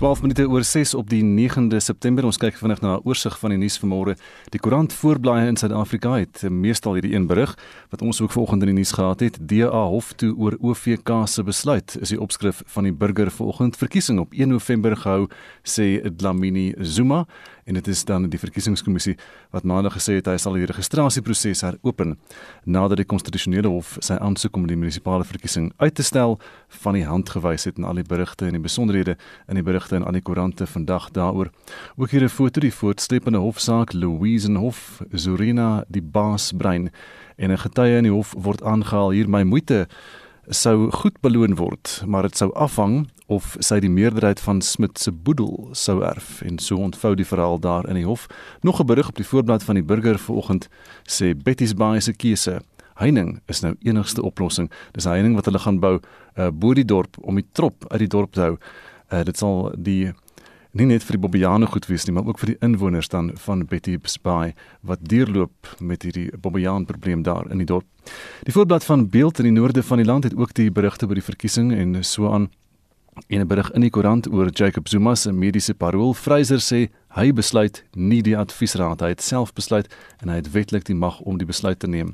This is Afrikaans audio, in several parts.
12 minute oor 6 op die 9de September. Ons kyk vinnig na 'n oorsig van die nuus vanmôre. Die koerant voorblaaie in Suid-Afrika het meestal hierdie een berig wat ons ook vanoggend in die nuus gehad het. DA hof toe oor OVK se besluit is die opskrif van die burger vanoggend verkiesing op 1 November gehou sê Dlamini Zuma en dit is dan die verkiesingskommissie wat maandag gesê het hy sal die registrasieproses heropen nadat die konstitusionele hof sy aansoek om die munisipale verkiesing uit te stel van die hand gewys het en al die berigte en die besonderhede in die berigte in al die koerante vandag daaroor. Ook hier 'n foto die voortsleepende hofsaak Louise Hof, Zurina die baasbrein en 'n getuie in die hof word aangehaal hier my moeite sou goed beloon word, maar dit sou afhang of sy die meerderheid van Smit se boedel sou erf en so ontvou die verhaal daar in die hof. Nog 'n berig op die voorblad van die burger vanoggend sê Betty's Bay se keuse Heining is nou enigste oplossing. Dis 'n heining wat hulle gaan bou uh, bo die dorp om die trop uit die dorp te hou. Uh, dit sal die nie net vir die Bobbejane goed wees nie, maar ook vir die inwoners dan van Betty's Bay wat deurloop met hierdie Bobbejaan probleem daar in die dorp. Die voorblad van Beeld in die noorde van die land het ook die berigte oor die verkiesing en so aan In 'n berig in die koerant oor Jacob Zuma se mediese parol, Fraser sê hy besluit nie die adviesraad, hy het self besluit en hy het wetlik die mag om die besluit te neem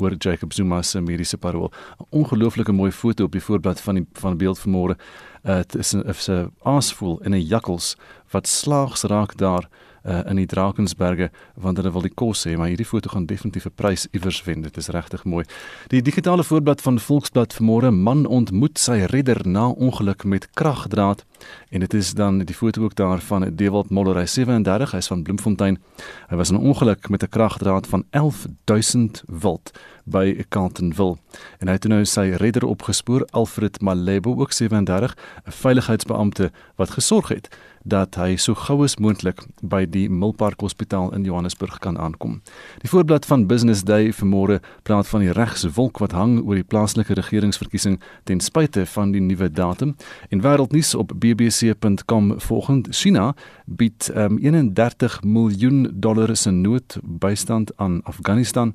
oor Jacob Zuma se mediese parol. 'n Ongelooflike mooi foto op die voorblad van die van beeld vanmôre. Uh, dit is 'n aasvoel in 'n jakkals wat slaags raak daar uh, in die Drakensberge want hulle wil die kos hê, maar hierdie foto gaan definitief 'n prys iewers wen. Dit is regtig mooi. Die digitale voorblad van Volksblad vanmôre man ontmoet sy redder na ongeluk met kragdraad en dit is dan die foto ook daar van Dewald Moller hy 37, hy's van Bloemfontein. Hy was in 'n ongeluk met 'n kragdraad van 11000 volt by Carltonville. En hy het nou sy redder opgespoor, Alfred Malebo, ook 37, 'n veiligheidsbeampte wat gesorg het dat hy so gou as moontlik by die Milpark Hospitaal in Johannesburg kan aankom. Die voorblad van Business Day vanmôre praat van die regse wolk wat hang oor die plaaslike regeringsverkiesing ten spyte van die nuwe datum. En wêreldnuus op bbc.com volgend China bied um, 31 miljoen dollar se noodbystand aan Afghanistan.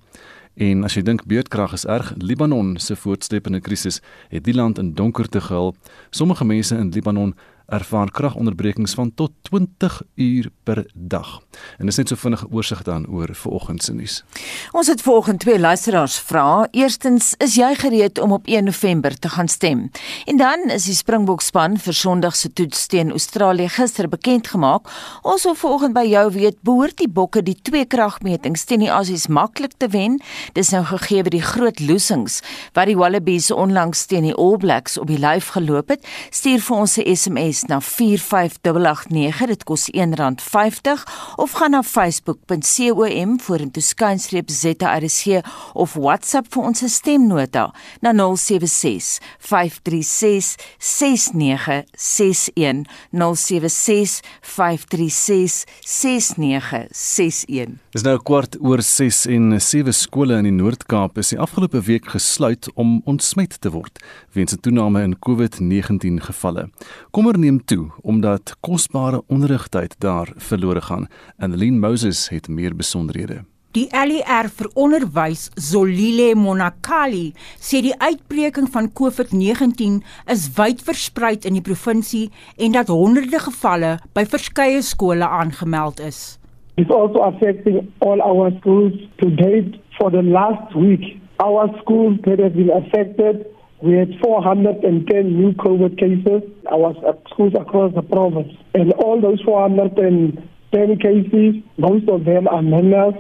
En as jy dink beurtkrag is erg, Libanon se voortsleepende krisis het die land in donkerte gehul. Sommige mense in Libanon ervaar kragonderbrekings van tot 20 uur per dag. En dis net so vinnige oorsig dan oor vanoggend se nuus. Ons het vanoggend twee luisteraars vra. Eerstens, is jy gereed om op 1 November te gaan stem? En dan is die Springbok span vir Sondag se toets teen Australië gister bekend gemaak. Ons wil vanoggend by jou weet, behoort die Bokke die twee kragmetings teen die Aussies maklik te wen? Dis nou gegee by die groot loosings wat die Wallabies onlangs teen die All Blacks op die lyf geloop het. Stuur vir ons 'n SMS na 45889 dit kos R1.50 of gaan na facebook.com vorentoe skynstreep ZRC of WhatsApp vir ons stemnota na 076 536 6961 076 536 6961 Dis nou kwart oor 6 en sewe skole in die Noord-Kaap is die afgelope week gesluit om ontsmet te word weens 'n toename in COVID-19 gevalle. Kommer toe omdat kosbare onderrigtyd daar verlore gaan. Annelien Moses het meer besonderhede. Die LER vir onderwys Zolile Monakali sê die uitbreking van COVID-19 is wyd versprei in die provinsie en dat honderde gevalle by verskeie skole aangemeld is. It's also affecting all our schools to date. For the last week, our schools that have been affected, we had 410 new COVID cases. Our schools across the province. And all those 410 cases, most of them are minors.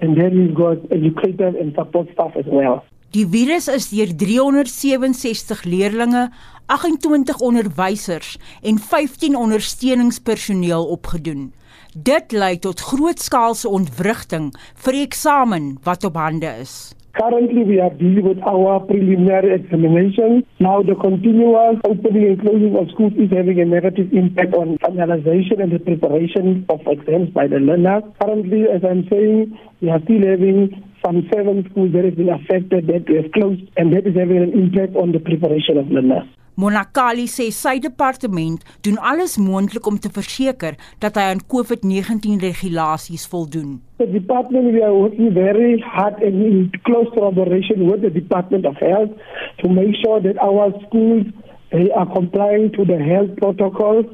And then we've got educators and support staff as well. Die virus is deur 367 leerdlinge, 28 onderwysers en 15 ondersteuningspersoneel opgedoen. Dit lei tot grootskaalse ontwrigting vir die eksamen wat op hande is. Currently, we are dealing with our preliminary examination. Now, the continuous opening and closing of schools is having a negative impact on finalization and the preparation of exams by the learners. Currently, as I'm saying, we are still having some seven schools that have been affected that have closed, and that is having an impact on the preparation of learners. Monakali sê sy departement doen alles moontlik om te verseker dat hy aan COVID-19 regulasies voldoen. The department we are working very hard and in close collaboration with the Department of Health to make sure that our schools they are complying to the health protocols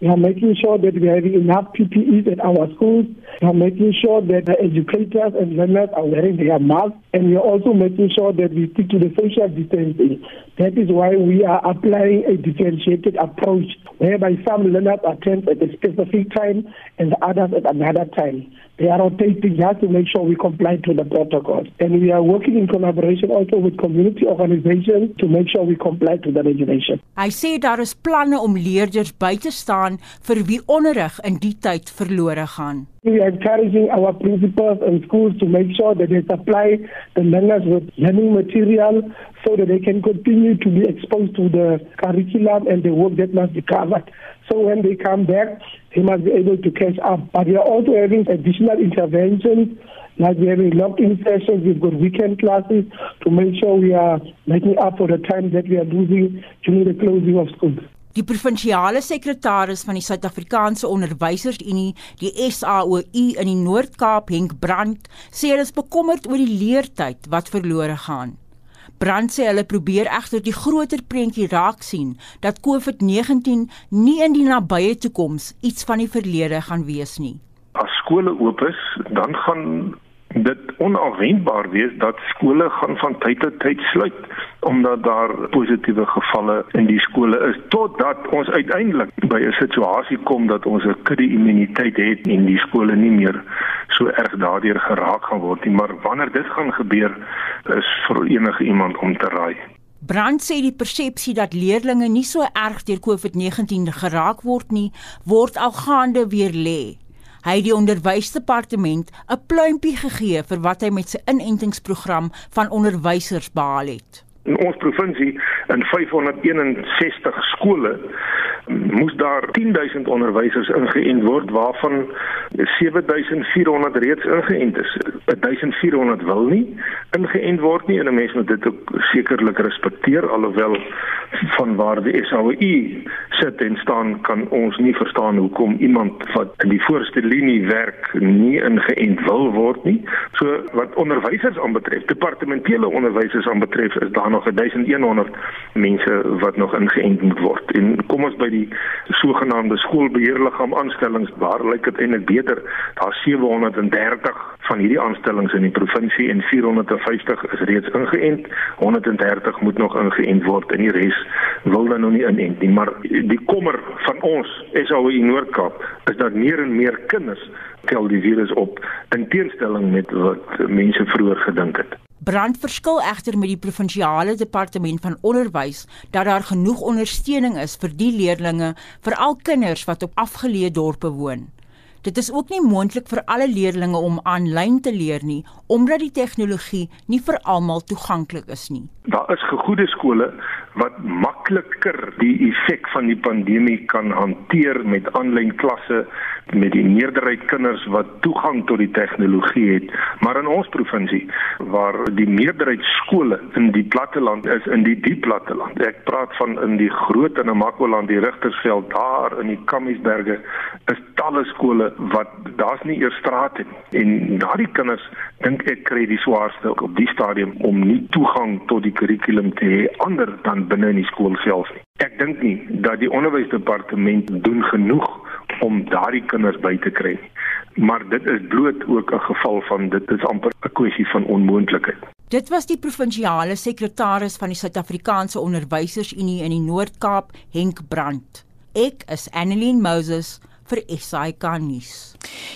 We are making sure that we have enough PPEs at our schools. We are making sure that the educators and learners are wearing their masks. And we are also making sure that we stick to the social distancing. That is why we are applying a differentiated approach whereby some learners attend at a specific time and others at another time. They are rotating just to make sure we comply to the protocols. And we are working in collaboration also with community organizations to make sure we comply to the regulation. Hy sê daar is planne om leerders by te staan vir wie onderrig in die tyd verlore gaan. We are encouraging our principals and schools to make sure that they supply the learners with learning material so that they can continue to be exposed to the curriculum and the work that must be covered. So when they come back, they must be able to catch up. But we are also having additional interventions, like we have locked-in sessions, we've got weekend classes to make sure we are making up for the time that we are losing during the closing of schools. Die provinsiale sekretaris van die Suid-Afrikaanse Onderwysersunie, die SAOU in die Noord-Kaap, Henk Brandt, sê hulle is bekommerd oor die leertyd wat verlore gaan. Brandt sê hulle probeer egter die groter prentjie raak sien dat COVID-19 nie in die nabye toekoms iets van die verlede gaan wees nie. As skole oop is, dan gaan dit onafwendbaar wees dat skole gaan van tyd tot tyd sluit omdat daar positiewe gevalle in die skole is totdat ons uiteindelik by 'n situasie kom dat ons 'n kudde immuniteit het en die skole nie meer so erg daardeur geraak gaan word nie maar wanneer dit gaan gebeur is vir enige iemand om te raai Brand sê die persepsie dat leerdlinge nie so erg deur COVID-19 geraak word nie, word al gaande weer lê. Hy het die onderwysdepartement 'n pluimpie gegee vir wat hy met sy inentingsprogram van onderwysers behaal het. In ons provinsie in 561 skole moes daar 10000 onderwysers ingeënt word waarvan 7400 reeds ingeënt is. 1400 wil nie ingeënt word nie en 'n mens moet dit ook sekerlik respekteer alhoewel van waar die SAU sit en staan kan ons nie verstaan hoekom iemand wat in die voorste linie werk nie ingeënt wil word nie. So wat onderwysers aanbetref, departementele onderwysers aanbetref is daar nog 1100 mense wat nog ingeënt moet word. En kom ons by die sogenaamde skoolbeheerliggaam aanstellings waar lyk dit eintlik beter. Daar's 730 van hierdie aanstellings in die provinsie en 450 is reeds ingeënt. 130 moet nog ingeënt word en die res wil dan nog nie inent nie, maar die kommer van ons SAU in Noord-Kaap is dat meer en meer kinders tel die virus op in teenstelling met wat mense vroeër gedink het. Brand verskil egter met die provinsiale departement van onderwys dat daar genoeg ondersteuning is vir die leerdlinge, veral kinders wat op afgeleë dorpe woon. Dit is ook nie moontlik vir alle leerdlinge om aanlyn te leer nie omdat die tegnologie nie vir almal toeganklik is nie. Daar is gegoede skole wat makliker die effek van die pandemie kan hanteer met aanlyn klasse met die meerderheid kinders wat toegang tot die tegnologie het maar in ons provinsie waar die meerderheid skole in die platteland is in die diep platteland. Ek praat van in die groot en Namakwaland die Rigtersveld daar in die Kammiesberge is talle skole wat daar's nie eers strate nie. En daardie kinders dink ek kry die swaarste op die stadium om nie toegang tot die kurrikulum te hê ander dan binne in die skool self nie. Ek dink nie dat die onderwysdepartement doen genoeg om daardie kinders by te kry. Maar dit is bloot ook 'n geval van dit is amper 'n kwessie van onmoontlikheid. Dit was die provinsiale sekretaris van die Suid-Afrikaanse Onderwysersunie in die Noord-Kaap, Henk Brandt. Ek is Annelien Moses vir SAK nuus.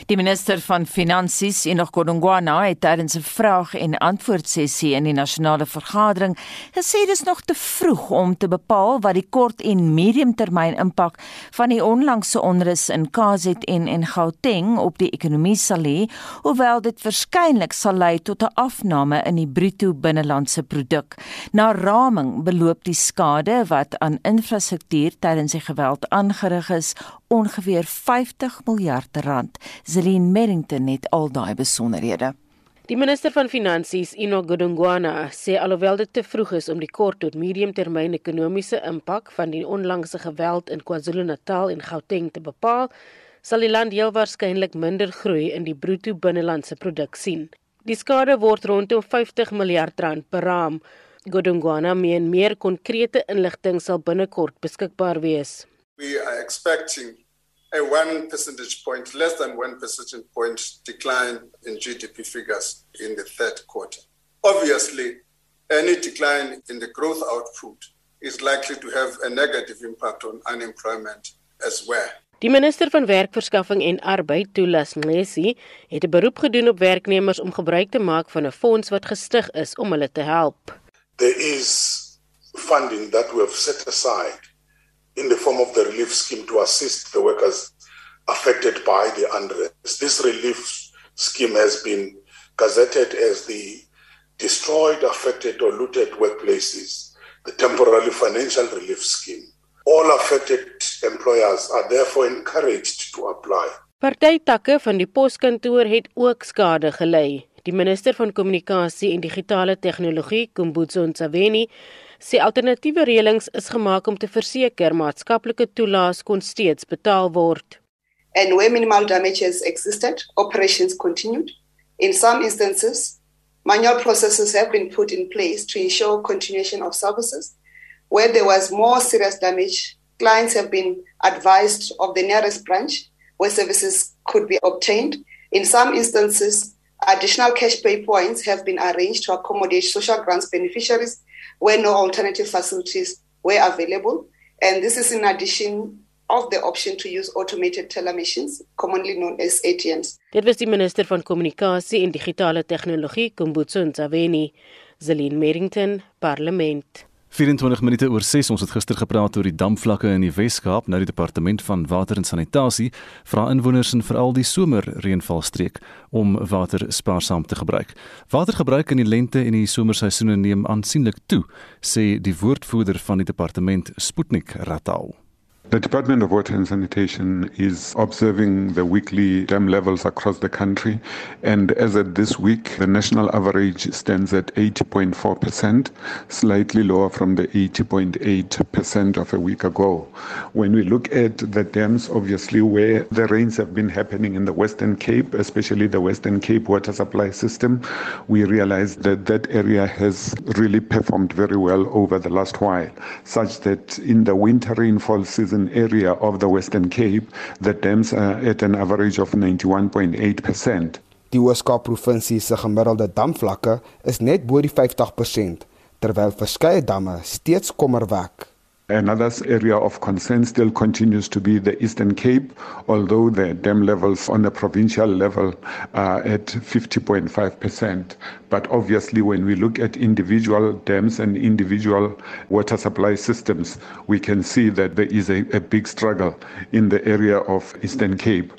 Die minister van Finansies, Enoch Godongwana, het tydens 'n vraag en antwoord sessie in die nasionale vergadering gesê dis nog te vroeg om te bepaal wat die kort en mediumtermyn impak van die onlangse onrus in KZN en Gauteng op die ekonomie sal hê, hoewel dit waarskynlik sal lei tot 'n afname in die bruto binnelandse produk. Na raming beloop die skade wat aan infrastruktuur tydens die geweld aangerig is ongeveer 50 miljard rand. Zelin Merrington het al daai besonderhede. Die minister van Finansies, Ino Godongwana, sê alhoewel dit te vroeg is om die kort tot mediumtermyn ekonomiese impak van die onlangse geweld in KwaZulu-Natal en Gauteng te bepaal, sal die land heel waarskynlik minder groei in die bruto binnelandse produk sien. Die skade word rondom 50 miljard rand per raam. Godongwana meen meer konkrete inligting sal binnekort beskikbaar wees. We are expecting a 1 percentage point, less than 1 percentage point decline in GDP figures in the third quarter. Obviously, any decline in the growth output is likely to have a negative impact on unemployment as well. Die minister van Werkverskaffing en Arbeid, Tulas Ngesi, het 'n beroep gedoen op werknemers om gebruik te maak van 'n fonds wat gestig is om hulle te help. There is funding that we have set aside in the form of the relief scheme to assist the workers affected by the unrest. This relief scheme has been gazetted as the destroyed, affected, or looted workplaces, the temporary financial relief scheme. All affected employers are therefore encouraged to apply. Partytakke van die poskantoor het ook skade gelei. Die minister van kommunikasie en digitale tegnologie, Kumbutso Ntshaveni, sê alternatiewe reëlings is gemaak om te verseker maatskaplike toelaas kon steeds betaal word. And where minimal damages existed, operations continued. In some instances, manual processes have been put in place to ensure continuation of services. Where there was more serious damage, clients have been advised of the nearest branch where services could be obtained. In some instances, additional cash pay points have been arranged to accommodate social grants beneficiaries where no alternative facilities were available. And this is in addition of the option to use automated teller machines, commonly known as ATMs. Dit was die minister van kommunikasie en digitale tegnologie, Kumbutso Ntshaveni, Zelin Merrington, Parlement. 24 minute oor 6 ons het gister gepraat oor die damvlakke in die Wes-Kaap nou die departement van water en sanitasie vra inwoners in veral die somerreënvalstreek om water spaarsaam te gebruik. Watergebruik in die lente en die somerseisoene neem aansienlik toe sê die woordvoerder van die departement Sputnik Ratau. The Department of Water and Sanitation is observing the weekly dam levels across the country. And as of this week, the national average stands at 80.4%, slightly lower from the 80.8% of a week ago. When we look at the dams, obviously, where the rains have been happening in the Western Cape, especially the Western Cape water supply system, we realize that that area has really performed very well over the last while, such that in the winter rainfall season, area of the Western Cape, the dams are at an average of 91.8%. Die Oos-Kaap provinsie se gemiddelde damvlakke is net bo die 50%, terwyl verskeie damme steeds kommer wek. Another area of concern still continues to be the Eastern Cape, although the dam levels on the provincial level are at 50.5%. But obviously, when we look at individual dams and individual water supply systems, we can see that there is a, a big struggle in the area of Eastern Cape.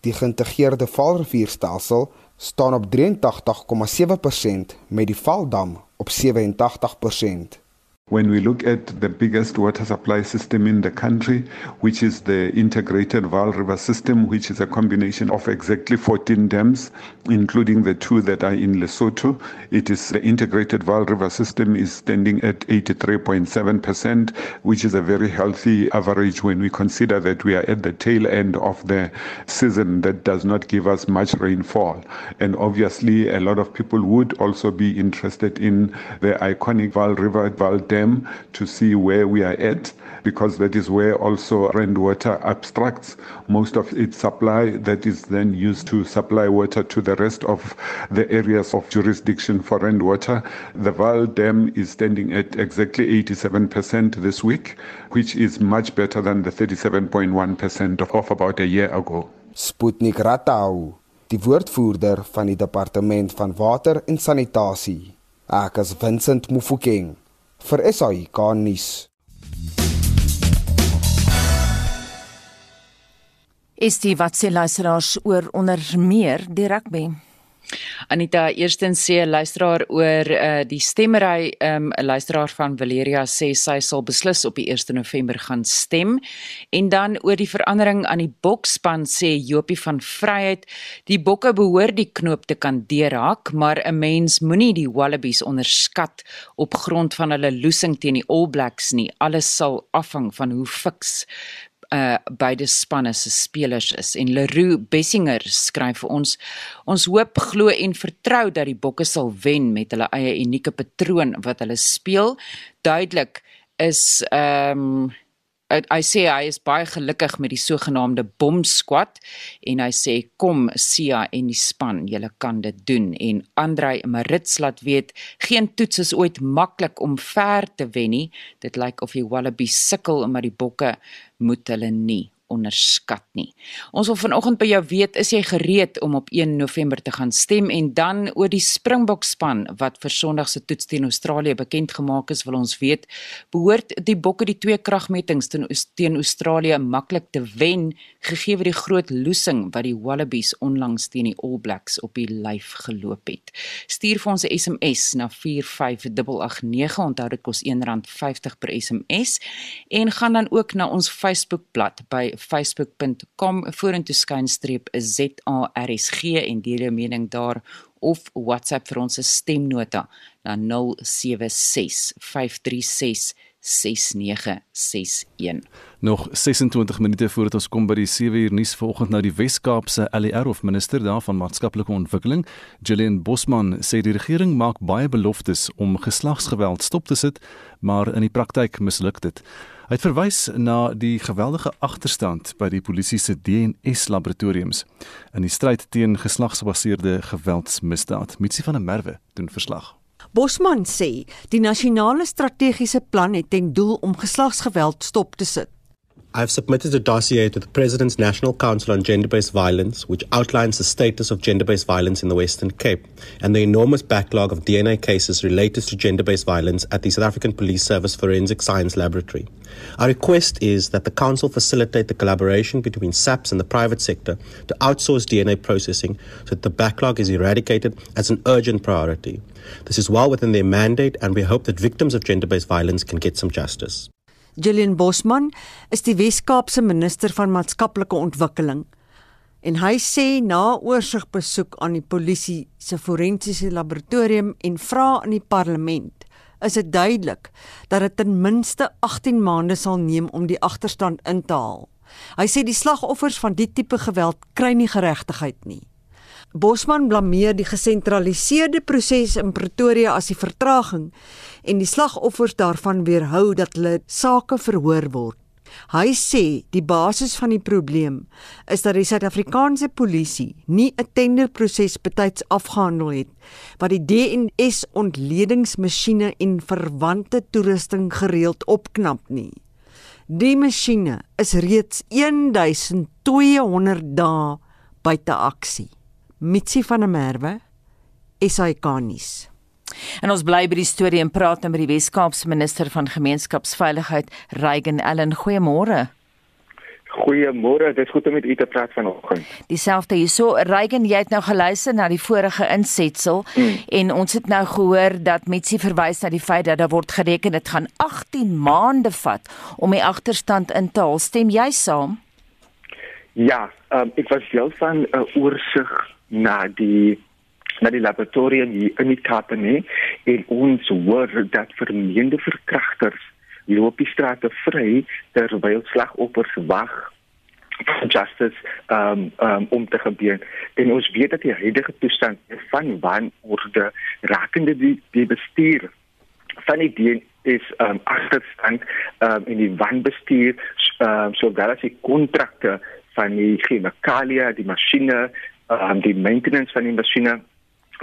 Die geïntegreerde Vaalrivierstelsel staan op 83,7% met die Vaaldam op 87%. When we look at the biggest water supply system in the country, which is the integrated Vaal River system, which is a combination of exactly 14 dams, including the two that are in Lesotho, it is the integrated Vaal River system is standing at 83.7%, which is a very healthy average when we consider that we are at the tail end of the season that does not give us much rainfall. And obviously, a lot of people would also be interested in the iconic Vaal River Vaal Dam to see where we are at because that is where also rainwater abstracts most of its supply that is then used to supply water to the rest of the areas of jurisdiction for rainwater. The Val Dam is standing at exactly 87% this week, which is much better than the 37.1% of, of about a year ago. Sputnik Ratau, die woordvoerder van die departement van water en sanitasie. Ek is Vincent Mufokeng vir SAIK nuus. Is die wat sê luisteraars oor onder meer die rugby? Anita eerstens sê 'n luisteraar oor uh, die stemmery, ehm, 'n um, luisteraar van Valeria sê sy sal beslis op die 1 November gaan stem. En dan oor die verandering aan die bokspan sê Jopie van Vryheid, die bokke behoort die knoop te kan deurhaak, maar 'n mens moenie die Wallabies onderskat op grond van hulle losing teen die All Blacks nie. Alles sal afhang van hoe fiks uh beide spanne se spelers is. En Leroux Bessinger skryf vir ons ons hoop glo en vertrou dat die bokke sal wen met hulle eie unieke patroon wat hulle speel. Duidelik is ehm um, hy sê hy is baie gelukkig met die sogenaamde bom squad en hy sê kom Sia en die span, julle kan dit doen en Andrei Marits laat weet geen toets is ooit maklik om ver te wen nie. Dit lyk of die Wallabies sukkel omdat die bokke moet hulle nie onderskat nie. Ons wil vanoggend by jou weet, is jy gereed om op 1 November te gaan stem en dan oor die Springbok span wat vir Sondag se toets teen Australië bekend gemaak is, wil ons weet, behoort die Bokke die twee kragmetings teen teen Australië maklik te wen gegee word die groot losing wat die Wallabies onlangs teen die All Blacks op die lyf geloop het. Stuur vir ons 'n SMS na 45889, onthou dit kos R1.50 per SMS en gaan dan ook na ons Facebookblad by facebook.com vorentoe skynstreep ZARSG en deel jou mening daar of WhatsApp vir ons stemnota na 076536 6961. Nog 26 minute voordat ons kom by die 7 uur nuus vanoggend nou die Wes-Kaapse LER of minister daar van maatskaplike ontwikkeling, Gillian Bosman sê die regering maak baie beloftes om geslagsgeweld stop te sit, maar in die praktyk misluk dit. Hy het verwys na die geweldige agterstand by die polisie se DNS laboratoriums in die stryd teen geslagsgebaseerde geweldsmisdaad. Mitsi van der Merwe doen verslag. Bosman sê die nasionale strategiese plan het ten doel om geslagsgeweld stop te sit. I've submitted a dossier to the President's National Council on Gender Based Violence, which outlines the status of gender based violence in the Western Cape and the enormous backlog of DNA cases related to gender based violence at the South African Police Service Forensic Science Laboratory. Our request is that the Council facilitate the collaboration between SAPS and the private sector to outsource DNA processing so that the backlog is eradicated as an urgent priority. This is well within their mandate, and we hope that victims of gender based violence can get some justice. Gillian Bosman is die Wes-Kaapse minister van maatskaplike ontwikkeling. En hy sê na oorsigbesoek aan die polisie se forensiese laboratorium en vra in die parlement, is dit duidelik dat dit ten minste 18 maande sal neem om die agterstand in te haal. Hy sê die slagoffers van die tipe geweld kry nie geregtigheid nie. Bosman blameer die gesentraliseerde proses in Pretoria as die vertraging en die slagoffers daarvan weerhou dat hulle sake verhoor word. Hy sê die basis van die probleem is dat die Suid-Afrikaanse polisie nie 'n tenderproses betyds afgehandel het wat die DNS ontledingsmasjiene en verwante toerusting gereeld opknap nie. Die masjiene is reeds 1200 dae buite aksie. Mitsi van der Merwe, SAK-nuus. En ons bly by die storie en praat nou met die Wes-Kaapse minister van gemeenskapsveiligheid, Reigen Allen. Goeiemôre. Goeiemôre, dit is goed om met u te praat vanoggend. Dieselfde hierso, Reigen, jy het nou geluister na die vorige insetsel hmm. en ons het nou gehoor dat Mitsi verwys na die feit dat daar word gereken dit gaan 18 maande vat om die agterstand in te haal. Stem jy saam? Ja, um, ek was deel van 'n uh, oorsig na die na die laboratorium hier in die Kaapne en ons hoor dat vermeende verkragters loop die strate vry terwyl slagoffers wag justice um, um, om te gebeur. En ons weet dat die huidige toestand van wanorde rakende die, die bestuur van die DNS um, agterstand um, in die wanbestuur um, sowel as die kontrakte van die chemikalie, die masjiene, um, die maintenance van die masjiene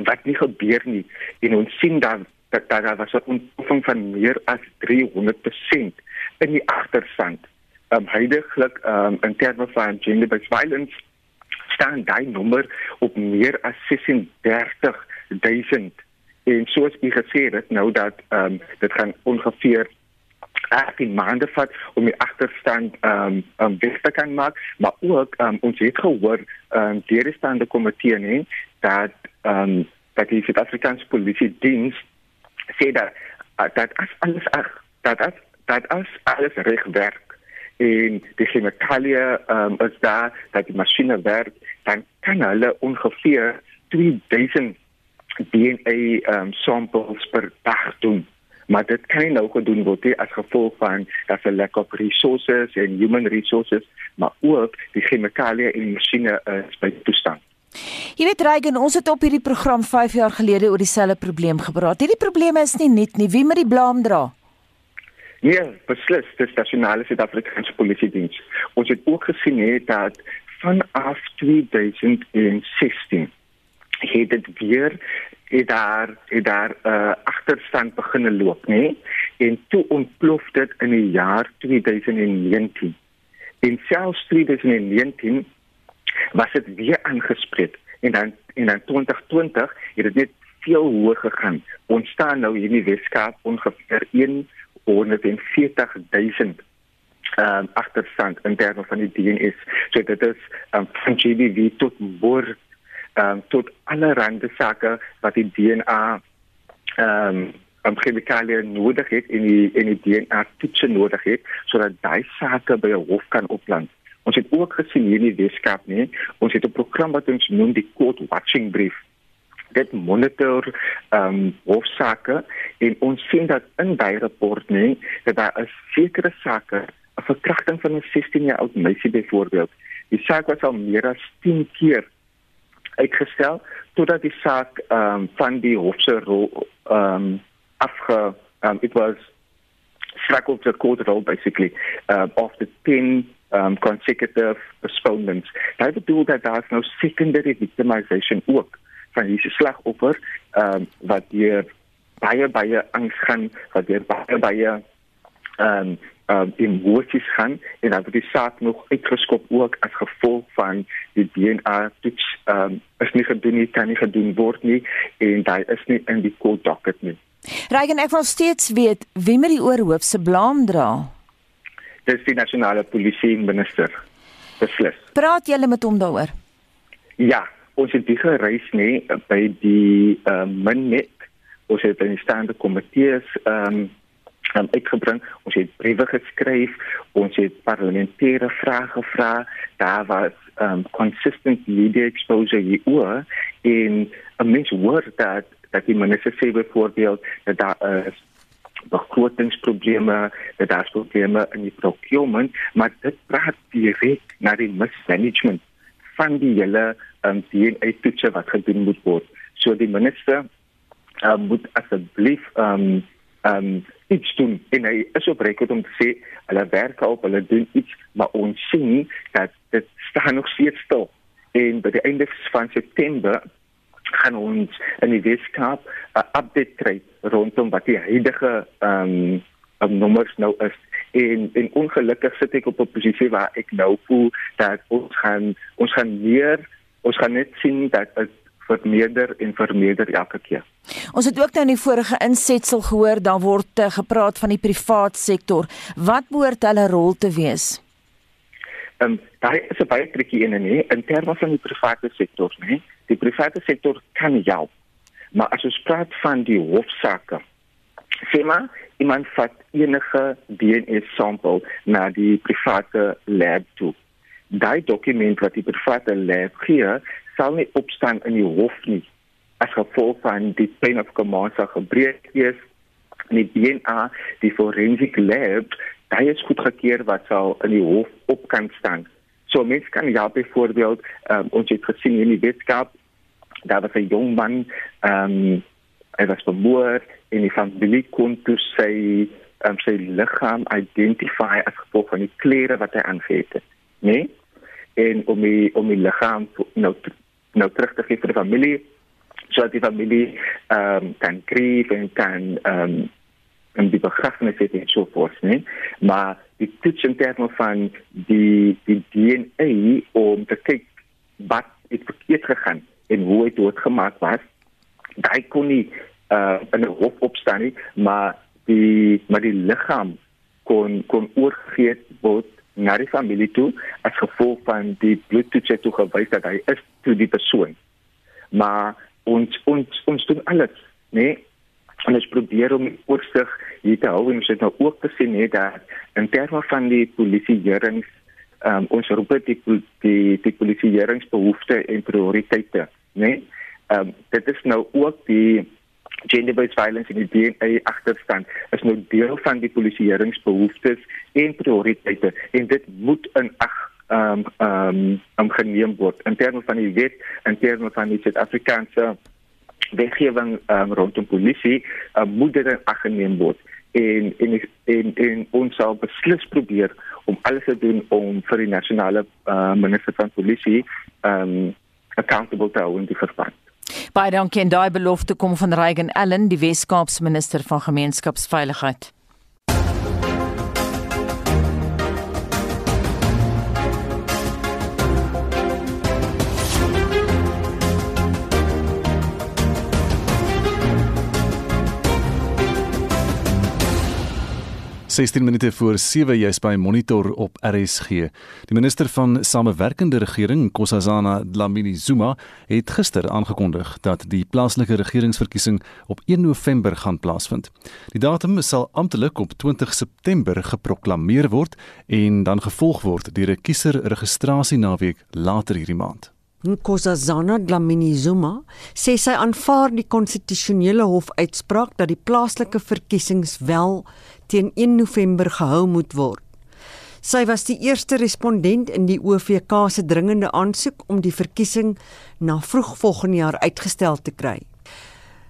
wat nie gebeur nie en ons sien dan dat daar was 'n ontploffing van meer as 300% in die agterstand. Um heidaglik um in terme van gender based violence staan daai nommer op meer as 36000 en soos u gesê het nou dat um dit gaan ongeveer 18 maande vat om die agterstand um um weg te kan maak. Maar ook um ons het gehoor um deur die staande komitee nê dat ehm um, dat die Suid-Afrikaanse polisie diens sê dat dat as alles ag dat as dat as alles reg werk en die chemikalie ehm um, is daar dat die masjiene werk dan kan hulle ongeveer 2000 DNA ehm um, samples per dag doen maar dit kan nie nou gedoen word nie as gevolg van dat se lack of resources en human resources maar ook die chemikalie en masjiene is by toestand Jy weet Reigen, ons het op hierdie program 5 jaar gelede oor dieselfde probleem gepraat. Hierdie probleme is nie nuut nie. Wie moet die blame dra? Nee, beslis, dis nasionale Suid-Afrikaanse Polisie Diens. Ons het ook gesien hè dat vanaf 2016 het dit weer het daar het daar 'n uh, agterstand begin loop, nê? En toe ontplof dit in die jaar 2019. In selfs 2019 was dit weer aangespreek en dan in dan 2020 het dit net veel hoër gegaan. Ons staan nou hier in die Weskaap ongeveer 140 000 ehm um, agterstand in terme van die DNS. So dit is um, van GBV tot moord um, tot alle rande sake wat die DNA ehm um, om chemikalie nodig het in die in die DNA toets nodig het sodat daai sake by 'n hof kan opland. Ons het ook gesien hier in die Weskaap nie, ons het 'n program wat ons noem die court watching brief. Dit monitor ehm um, hofsaake en ons sien dat in daai rapport nie dat daar 'n sekere sake, 'n verkrachting van 'n 16 jaar oud meisie byvoorbeeld, die saak was al meer as 10 keer uitgestel totdat die saak ehm um, van die hof se rol ehm um, afge um, it was off the court role basically uh, of the 10 um, consecutive postponements. Dit bedoel dat daar nou secondary victimization ook van hierdie slagoffer ehm um, wat hier baie baie angs gaan wat hier baie baie ehm um, um, emosies gaan en dan word die saak nog uitgeskop ook as gevolg van die DNA toets um, is nie gedoen nie kan nie gedoen word nie en daai is nie in die court docket nie. Regen ek wil steeds weet wie met die oorhoof se blaam dra. Dis die nasionale polisie minister. Beslis. Praat julle met hom daaroor? Ja, ons het die gereis nê by die uh, minnet ons het in staande komitees ehm um, um, uitgebring. Ons het briewe geskryf, ons het parlementêre vrae gevra. Daar was um consistent media exposure hier in 'n mens hoor dat dat die minister sê byvoorbeeld dat daar is begrotingsprobleme, dat daar probleme in die procurement, maar dit praat direk na die mismanagement van die hele um, DNA toetse wat gedoen moet word. So die minister um, moet asseblief um um iets doen. En hy is op rekord om te sê hulle werk op hulle doen iets maar ons sien dat dit staan nog steeds stil. En by die einde van September gaan ons in die Weskaap 'n update kry rondom wat die huidige ehm um, nommers nou is. En en ongelukkig sit ek op 'n posisie waar ek nou voel dat ons gaan ons gaan meer ons gaan net sien dat dit vermeerder en vermeerder elke keer. Ons het ook nou in die vorige insetsel gehoor daar word uh, gepraat van die privaat sektor. Wat behoort hulle rol te wees? Ehm um, daar is 'n baie tricky een nie in terme van die private sektor nie. Die private sektor kan help. Maar as ons praat van die hofsaake, sê maar iemand vat enige DNA sampel na die private lab toe. Daai dokument wat die private lab gee, sal nie opstaan in die hof nie as gevolg van die pain of command sal gebreek wees. En die DNA die forensic lab daai is goedgekeur wat sal in die hof op kan staan. So mens kan ja byvoorbeeld um, ons het gesien in die wetenskap daar was 'n jong man um, hy was vermoord en die familie kon toe sy um, sy liggaam identify as gevolg van die klere wat hy aangetree het nee en om die om die liggaam nou nou terug te gee vir die familie sodat die familie ehm um, kan grief en kan ehm um, en die begrafenis het en so voort, nee. Maar die toets in terme van die die DNA om te kyk wat het verkeerd gegaan en hoe het dit gemaak was. Daai kon nie uh in 'n hof opstaan nie, maar die maar die liggaam kon kon oorgegee word na die familie toe as gevolg van die bloedtoets het toegewys dat hy is toe die persoon. Maar ons ons ons doen alles, né? Nee? En ons probeer om oorsig hier te hou en ons het nou ook gesien hè dat in terme van die polisieerings um, ons roep die die, die polisieeringsbehoeftes en prioriteite, né? Nee? Ehm um, dit is nou ook die gender-based violence in die DNA agterstand is nou deel van die polisieeringsbehoeftes en prioriteite en dit moet in ag ehm um, ehm um, geneem word in terme van die wet in terme van die Suid-Afrikaanse wetgewing um, rondom polisie uh, moet dit in ag geneem word en en en, en ons sal beslis probeer om alles te doen om vir die nasionale uh, minister van polisie um accountable te hou in die verband. Baie dankie en daai belofte kom van Reagan Allen, die Wes-Kaapse minister van gemeenskapsveiligheid. 16 minute voor 7 jy's by Monitor op RSG. Die minister van Samewerkende Regering, Nkosazana Dlamini Zuma, het gister aangekondig dat die plaaslike regeringsverkiesing op 1 November gaan plaasvind. Die datum sal amptelik op 20 September geproklaameer word en dan gevolg word deur 'n kieserregistrasie naweek later hierdie maand. Nkosazana Dlamini Zuma sê sy aanvaar die konstitusionele hof uitspraak dat die plaaslike verkiesings wel teen 1 November gehou moet word. Sy was die eerste respondent in die OVK se dringende aansoek om die verkiesing na vroeg volgende jaar uitgestel te kry.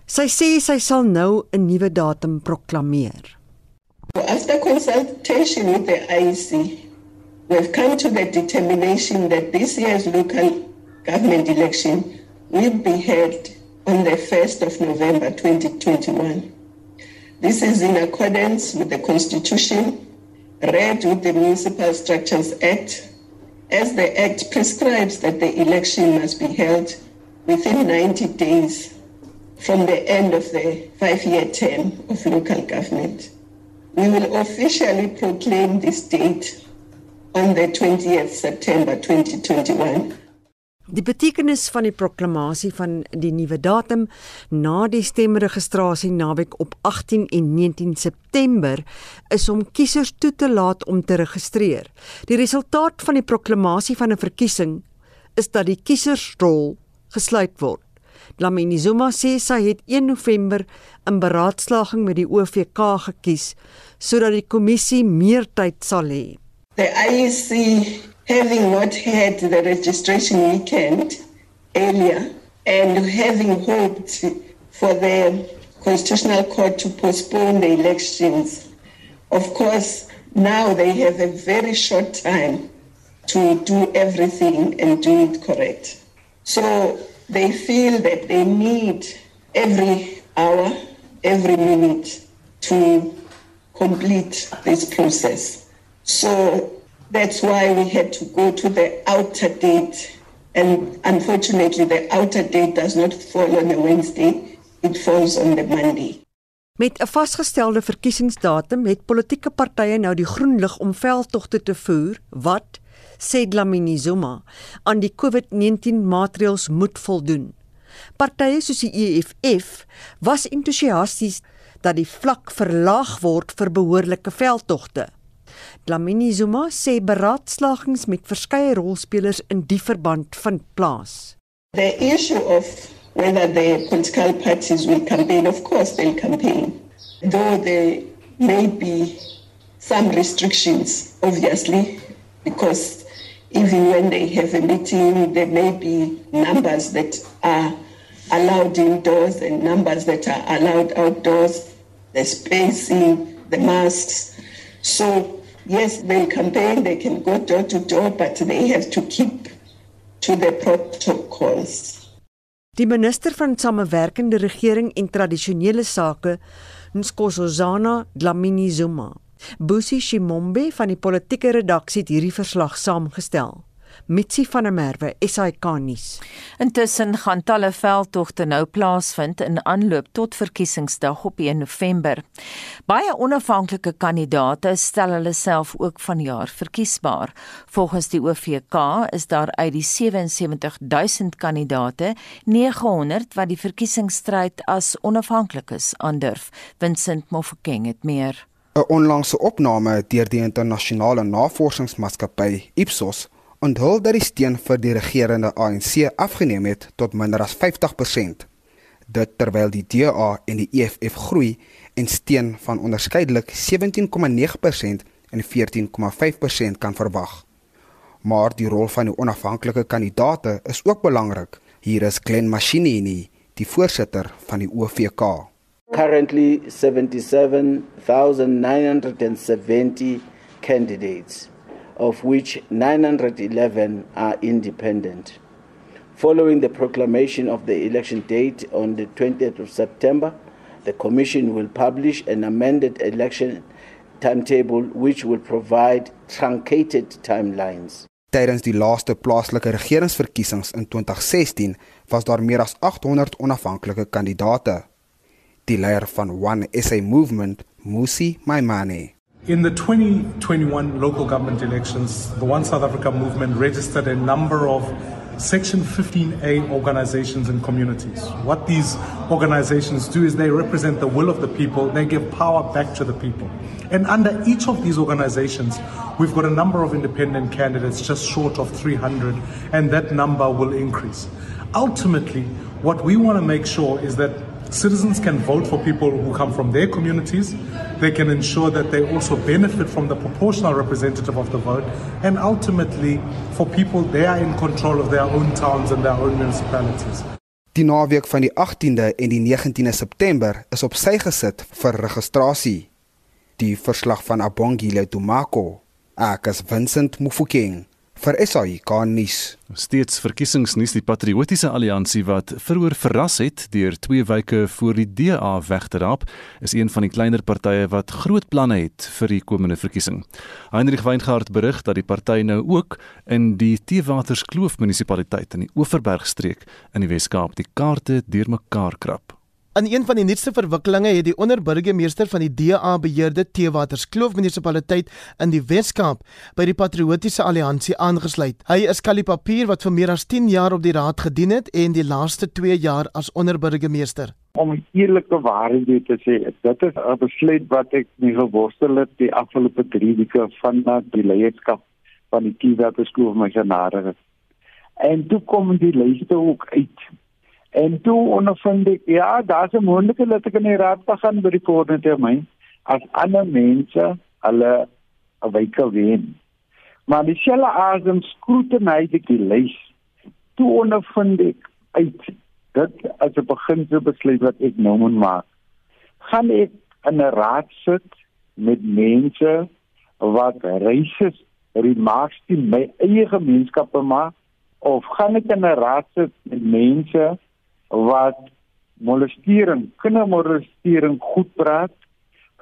Sy sê sy sal nou 'n nuwe datum proklameer. After consultation with the IEC, we've come to the determination that this year's local government election will be held on the 1st of November 2021. This is in accordance with the Constitution, read with the Municipal Structures Act, as the Act prescribes that the election must be held within 90 days from the end of the five year term of local government. We will officially proclaim this date on the 20th September 2021. Die betekenis van die proklamasie van die nuwe datum na die stemregistrasie naweek op 18 en 19 September is om kiesers toe te laat om te registreer. Die resultaat van die proklamasie van 'n verkiesing is dat die kiesersrol gesluit word. Lamini Zuma sê sy het 1 November in beraadslaging met die OVK gekies sodat die kommissie meer tyd sal hê. The IEC having not had the registration weekend earlier and having hoped for the Constitutional Court to postpone the elections, of course, now they have a very short time to do everything and do it correct. So they feel that they need every hour, every minute to complete this process. So That's why we had to go to the outer date. And unfortunately, the outer date does not fall on a Wednesday, it falls on the Monday. Met 'n vasgestelde verkiesingsdatum het politieke partye nou die groen lig om veldtogte te voer wat sê Dlamini Zuma aan die COVID-19 maatreëls moet voldoen. Partye soos die EFF was entoesiasties dat die vlak verlaag word vir behoorlike veldtogte. Dlamini Zuma sê beraadslagings met verskeie rolspelers in die verband vind plaas. The issue of whether the political parties will campaign, of course they'll campaign. Though there may be some restrictions, obviously, because even when they have a meeting, there may be numbers that are allowed indoors and numbers that are allowed outdoors, the spacing, the masks. So Yes, they campaign, they can go door to door, but they have to keep to the protocols. Die minister van Samewerkende Regering en Tradisionele Sake, Nkosazana Dlamini Zuma, Busi Shimombe van die politieke redaksie het hierdie verslag saamgestel. Mitsi van der Merwe, SAK nuus. Intussen gaan talle veldtogte nou plaasvind in aanloop tot verkiesingsdag op 1 November. Baie onafhanklike kandidaate stel hulle self ook vanjaar verkiesbaar. Volgens die OVK is daar uit die 77000 kandidaate 900 wat die verkiesingsstryd as onafhanklikes aandurf. Vincent Mofokeng het meer 'n onlangse opname deur die internasionale navorsingsmaatskappy Ipsos onthul dat die steun vir die regerende ANC afgeneem het tot minder as 50%. Dit terwyl die DA en die EFF groei en steun van onderskeidelik 17,9% en 14,5% kan verwag. Maar die rol van die onafhanklike kandidaate is ook belangrik. Hier is Glen Mashinini, die voorsitter van die OVK. currently 77,970 candidates, of which 911 are independent. Following the proclamation of the election date on the 20th of September, the Commission will publish an amended election timetable which will provide truncated timelines. Tydens die laaste plaaslike regeringsverkiesings in 2016 was daar meer as 800 onafhanklike kandidaate. Die leier van One SA Movement, Musi Maimane. In the 2021 local government elections, the One South Africa movement registered a number of Section 15A organizations and communities. What these organizations do is they represent the will of the people, they give power back to the people. And under each of these organizations, we've got a number of independent candidates just short of 300, and that number will increase. Ultimately, what we want to make sure is that citizens can vote for people who come from their communities. They can ensure that they also benefit from the proportional representative of the vote. And ultimately, for people, they are in control of their own towns and their own municipalities. Die naweek van die 18de en die 19de September is op sy gesit vir registrasie. Die verslag van Abongile Tumako. Ek is Vincent Mufokeng vir SAIK nuus. Steeds verkiesingsnuus die Patriotiese Alliansie wat veroor verras het deur 2 weke voor die DA weg te raap, is een van die kleiner partye wat groot planne het vir die komende verkiesing. Heinrich Weingart berig dat die party nou ook in die Teewaterskloof munisipaliteit in die Oeverbergstreek in die Wes-Kaap die kaarte deurmekaar krap. In een van die nuutste verwikkelinge het die onderburgemeester van die DA beheerde Teewaterskloof munisipaliteit in die Wes-Kaap by die Patriotiese Alliansie aangesluit. Hy is Kali Papier wat vir meer as 10 jaar op die raad gedien het en die laaste 2 jaar as onderburgemeester. Om eerlike waarheid te sê, dit is 'n besluit wat ek nie geworstel het die afgelope 3 weke van die leierskap van die Teewaterskloof my genade. En toe kom die lyste ook uit En toe ondervind ek ja, daar's 'n moontlikheid dat ek in die raad gaan by die volgende termyn as ander mense hulle 'n wyke wen. Maar asem skroetenheid ek die lys. Toe ondervind ek uit dit as 'n beginsel besluit wat ek nou moet maak. Gaan ek in 'n raad sit met mense wat reises remarks in my eie gemeenskappe maak of gaan ek in 'n raad sit met mense wat molestering, kindermolestering goed praat,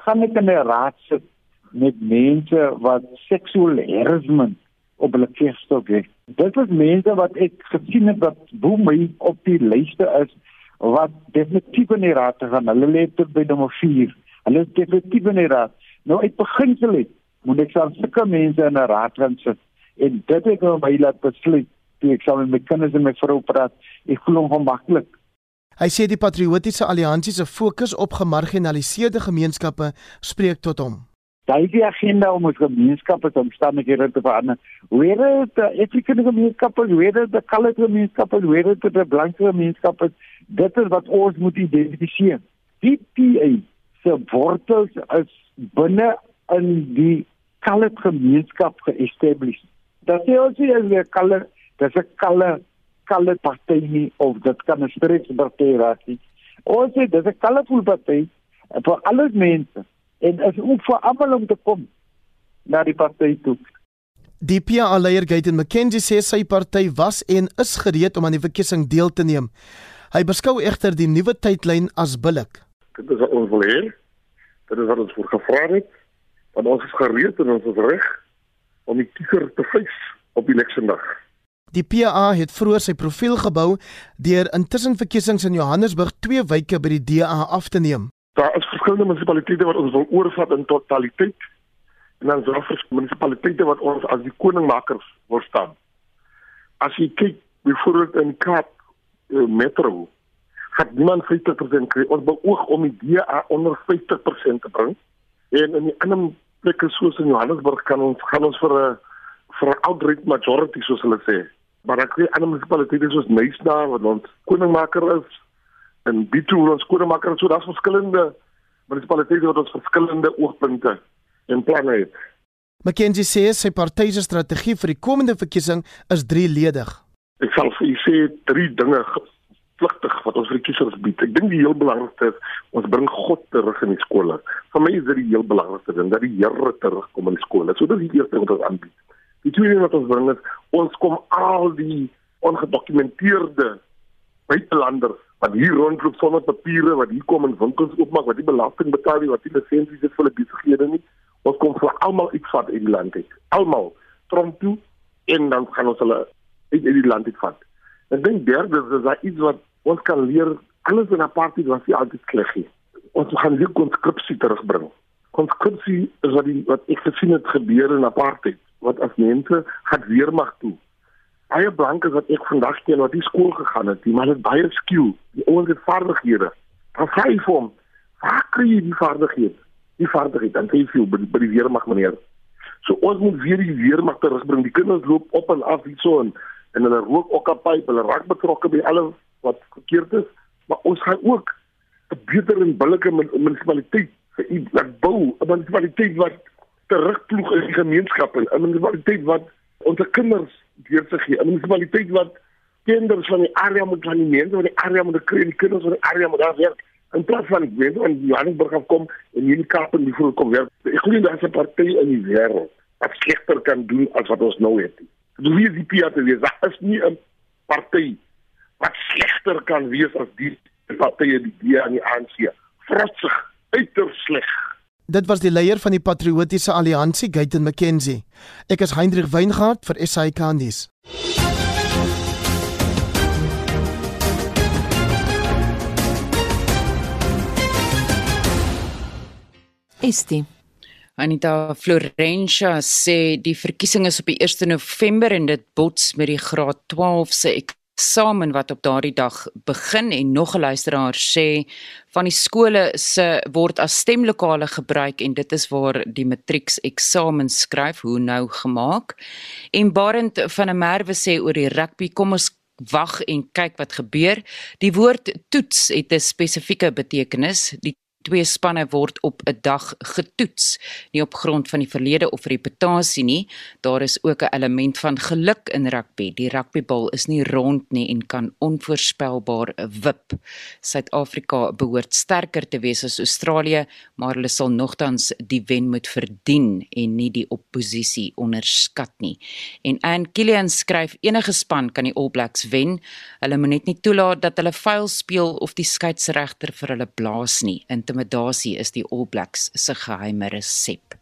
gaan ek in 'n raad sit met mense wat seksuele harassment op hulle keerstok het. Dit is mense wat ek gesien het wat bo my op die lyste is wat definitief in die raad gaan. Hulle lê tot by nommer 4. Hulle is definitief in die raad. Nou uit beginsel het moet ek self sulke mense in 'n raad gaan sit en dit het my laat besluit ek saam met my kinders en my vrou praat. Ek voel ongemaklik Hy sê die Patriotiese Alliansie se fokus op gemarginaliseerde gemeenskappe spreek tot hom. Daai agenda om ons gemeenskappe se omstandighede te verander. Hoe het Afrikaanse gemeenskappe, hoe het die Kalle gemeenskappe, hoe het die Blanke gemeenskappe dit is wat ons moet identifiseer. Die PA se wortels is binne in die Kalle gemeenskap geestablish. Dat sê ons hier is 'n Kalle, dis 'n Kalle kalle party nie of dit kan 'n streeksparty raak nie. Ons sê dis 'n colorful party vir alle mense en is ook vir almal om te kom na die party toe. Die PA leier Gaten McKenzie sê sy party was en is gereed om aan die verkiesing deel te neem. Hy beskou egter die nuwe tydlyn as billik. Dit is ons wil hê. Dit is wat ons voor gevra het. Want ons is gereed en ons is reg om die kiezer te vleis op eleksiedag. Die PA het vroeër sy profiel gebou deur intussen verkiesings in Johannesburg 2 weke by die DA af te neem. Daar is verskillende munisipaliteite wat ons wil oorvat in totaliteit en dan is daar munisipaliteite wat ons as die koningmakers wil staan. As jy kyk byvoorbeeld in Kaap uh, Metro, het niemand 50% kry. Ons beoog om die DA onder 50% te bring. En in die ander plekke soos in Johannesburg kan ons gaan ons vir 'n vir 'n outright majority soos hulle sê maar ek weet ander munisipaliteite soos Nysna wat ons koningmaker is en Bitu ons koningmaker so daar's verskillende munisipaliteite wat ons verskillende oogpunte en planne het. McKenzie sê sy party se strategie vir die komende verkiesing is drieledig. Ek sal vir u sê drie dinge vlugtig wat ons vir die kiesers bied. Ek dink die heel belangrikste is ons bring God terug in die skole. Vir my is dit die heel belangrikste ding dat die Here terugkom in die skole. So dit is die eerste ding wat ons aanbied. Die tweede ding wat ons bring is ons kom al die ongedokumenteerde buitelanders wat hier rondloop sonder papiere wat hier kom en winkels oopmaak wat nie belasting betaal nie wat nie lisensies het vir hulle besighede nie. Ons kom vir almal iets vat in die land uit. Almal trom toe en dan gaan ons hulle uit die land uit vat. Ek dink derde is dat iets wat ons kan leer alles in apartheid was nie altyd sleg nie. Ons gaan weer konskripsie terugbring. Konskripsie is wat die, wat ek gesien het gebeur in apartheid wat as mense gaan weermag toe baie blankes wat ek vandag ken wat nie skool gegaan het nie, maar dit baie skill, die ouens het vaardighede. Dan vra jy vir hom, "Waar kry jy die vaardighede?" Die vaardighede, dan sê jy by, by die weermag meneer. So ons moet weer die weermag terugbring. Die kinders loop op en af hierso en en hulle rook ook op pyp, hulle raak betrokke by alles wat verkeerd is, maar ons gaan ook 'n beter en billike munisipaliteit vir iets laat bou, 'n munisipaliteit wat terugploeg in die gemeenskap en 'n munisipaliteit wat ons kinders deur te gee. 'n Munisipaliteit wat kinders van die area moet die mense van die area moet kry, die kinders van die area moet daar werk. In plaas van weet van Johannesburg af kom en hier in Kaap en voor kom werk. Ek glo daar's 'n party in die wêreld wat slegter kan doen as wat ons nou het. Die WDP te wees, daar is nie 'n party wat slegter kan wees as die partye die DA en die ANC. Vrotsig, uiters sleg. Dit was die leier van die Patriotiese Alliansie, Gayton McKenzie. Ek is Hendrik Weingart vir SAK nuus. Estie Anita Florentia sê die verkiesing is op die 1 November en dit bots met die graad 12 se eksamen wat op daardie dag begin en nog 'n luisteraar sê van die skole se word as stemlokale gebruik en dit is waar die matrieks eksamen skryf hoe nou gemaak. En Barend van der Merwe sê oor die rugby kom ons wag en kyk wat gebeur. Die woord toets het 'n spesifieke betekenis. Die twee spanne word op 'n dag getoets, nie op grond van die verlede of reputasie nie. Daar is ook 'n element van geluk in rugby. Die rugbybal is nie rond nie en kan onvoorspelbaar wip. Suid-Afrika behoort sterker te wees as Australië, maar hulle sal nogtans die wen moet verdien en nie die oppositie onderskat nie. En Ann Killian skryf enige span kan die All Blacks wen. Hulle moet net nie toelaat dat hulle vuil speel of die skeieregter vir hulle blaas nie. In intimidasie is die All Blacks se geheime resep.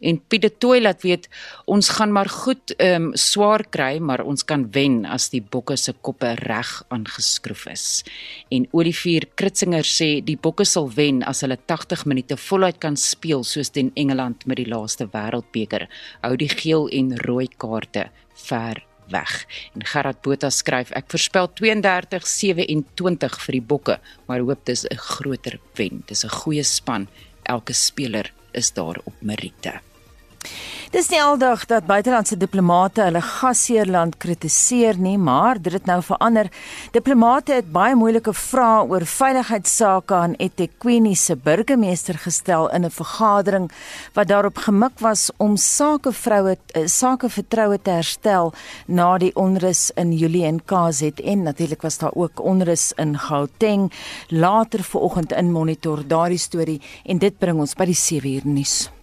En Piet de Tooi laat weet ons gaan maar goed ehm um, swaar kry, maar ons kan wen as die bokke se koppe reg aangeskroef is. En Olivier Kritzinger sê die bokke sal wen as hulle 80 minute voluit kan speel soos teen Engeland met die laaste wêreldbeker. Hou die geel en rooi kaarte ver weg. En Gerard Botha skryf ek voorspel 32-27 vir die Bokke, maar hoop dis 'n groter wen. Dis 'n goeie span. Elke speler is daar op meriete. Dis nie aldag dat buitelandse diplomate hulle gasheerland kritiseer nie, maar dit het nou verander. Diplomate het baie moeilike vrae oor veiligheidsake aan eThekwini se burgemeester gestel in 'n vergadering wat daarop gemik was om sakevroue eh, sake vertroue te herstel na die onrus in Julie en KZN. Natuurlik was daar ook onrus in Gauteng. Later vanoggend in monitor daardie storie en dit bring ons by die 7 uur nuus.